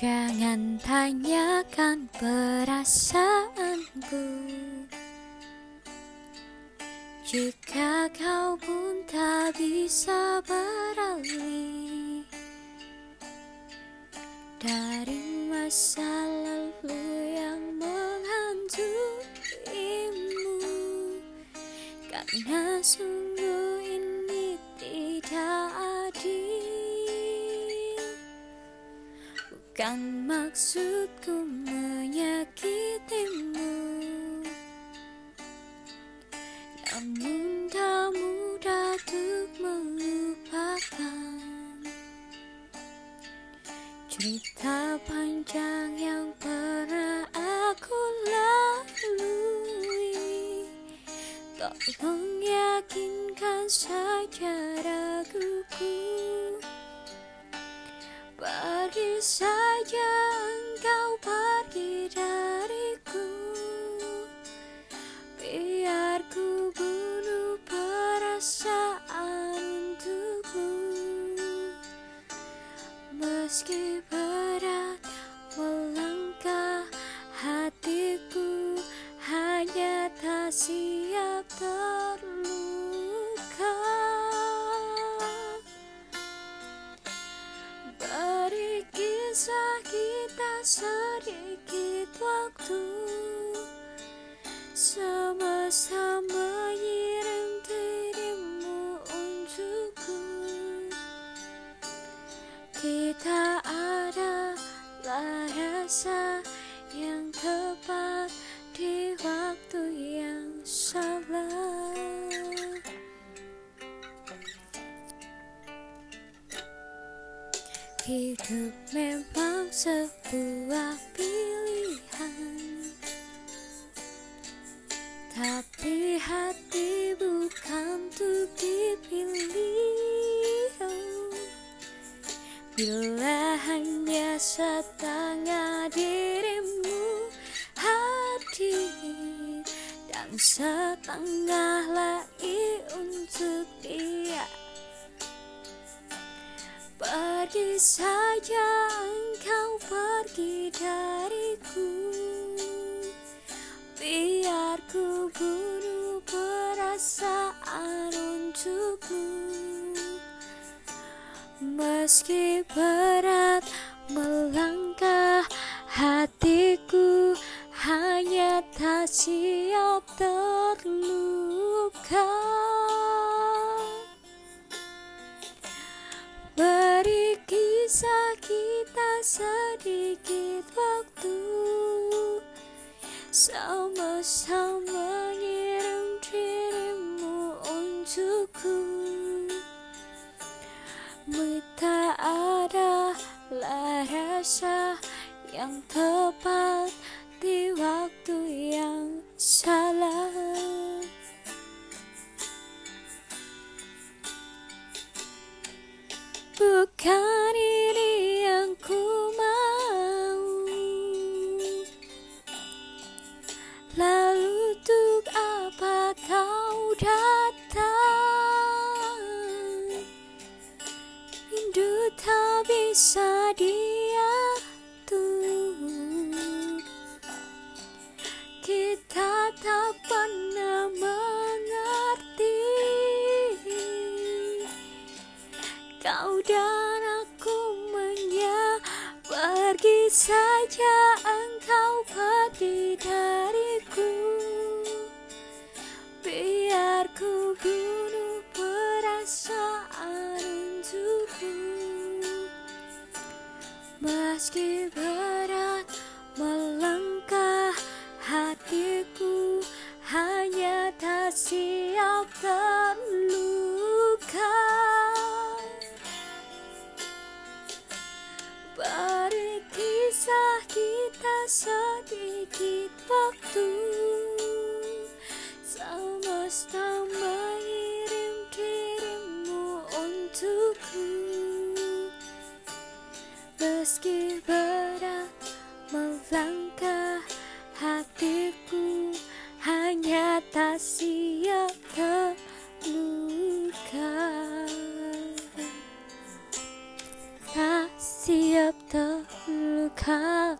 Jangan tanyakan perasaanku. Jika kau pun tak bisa beralih Dari masa lalu yang menghantuimu Karena sungguh Bukan maksudku menyakitimu. Namun tak mudah untuk melupakan Cerita panjang yang pernah aku lalui. Tolong yakinkan saja raguku saja engkau pergi dariku. Biar ku bunuh perasaan untukmu. Meski sedikit waktu. Sama-sama mengirim dirimu untukku. Kita adalah rasa yang tepat di waktu yang salah Hidup memang sebuah pilihan. Tapi hati bukan untuk dipilih. Bila hanya setengah dirimu hadir Dan setengah lagi untuk dia Pergi saja engkau pergi dariku. Biar ku bunuh perasaan untukmu. Meski berat melangkah hatiku Hanya tak siap terluka sedikit waktu. Sama-sama ngirim dirimu untukku. Minta adalah rasa yang tepat di waktu yang salah. Bukan ini yang ku dan aku menyia Pergi saja engkau pergi dariku. Biar ku bunuh perasaan untukmu. Meski Meski berat melangkah hatiku Hanya tak siap terluka. Tak siap terluka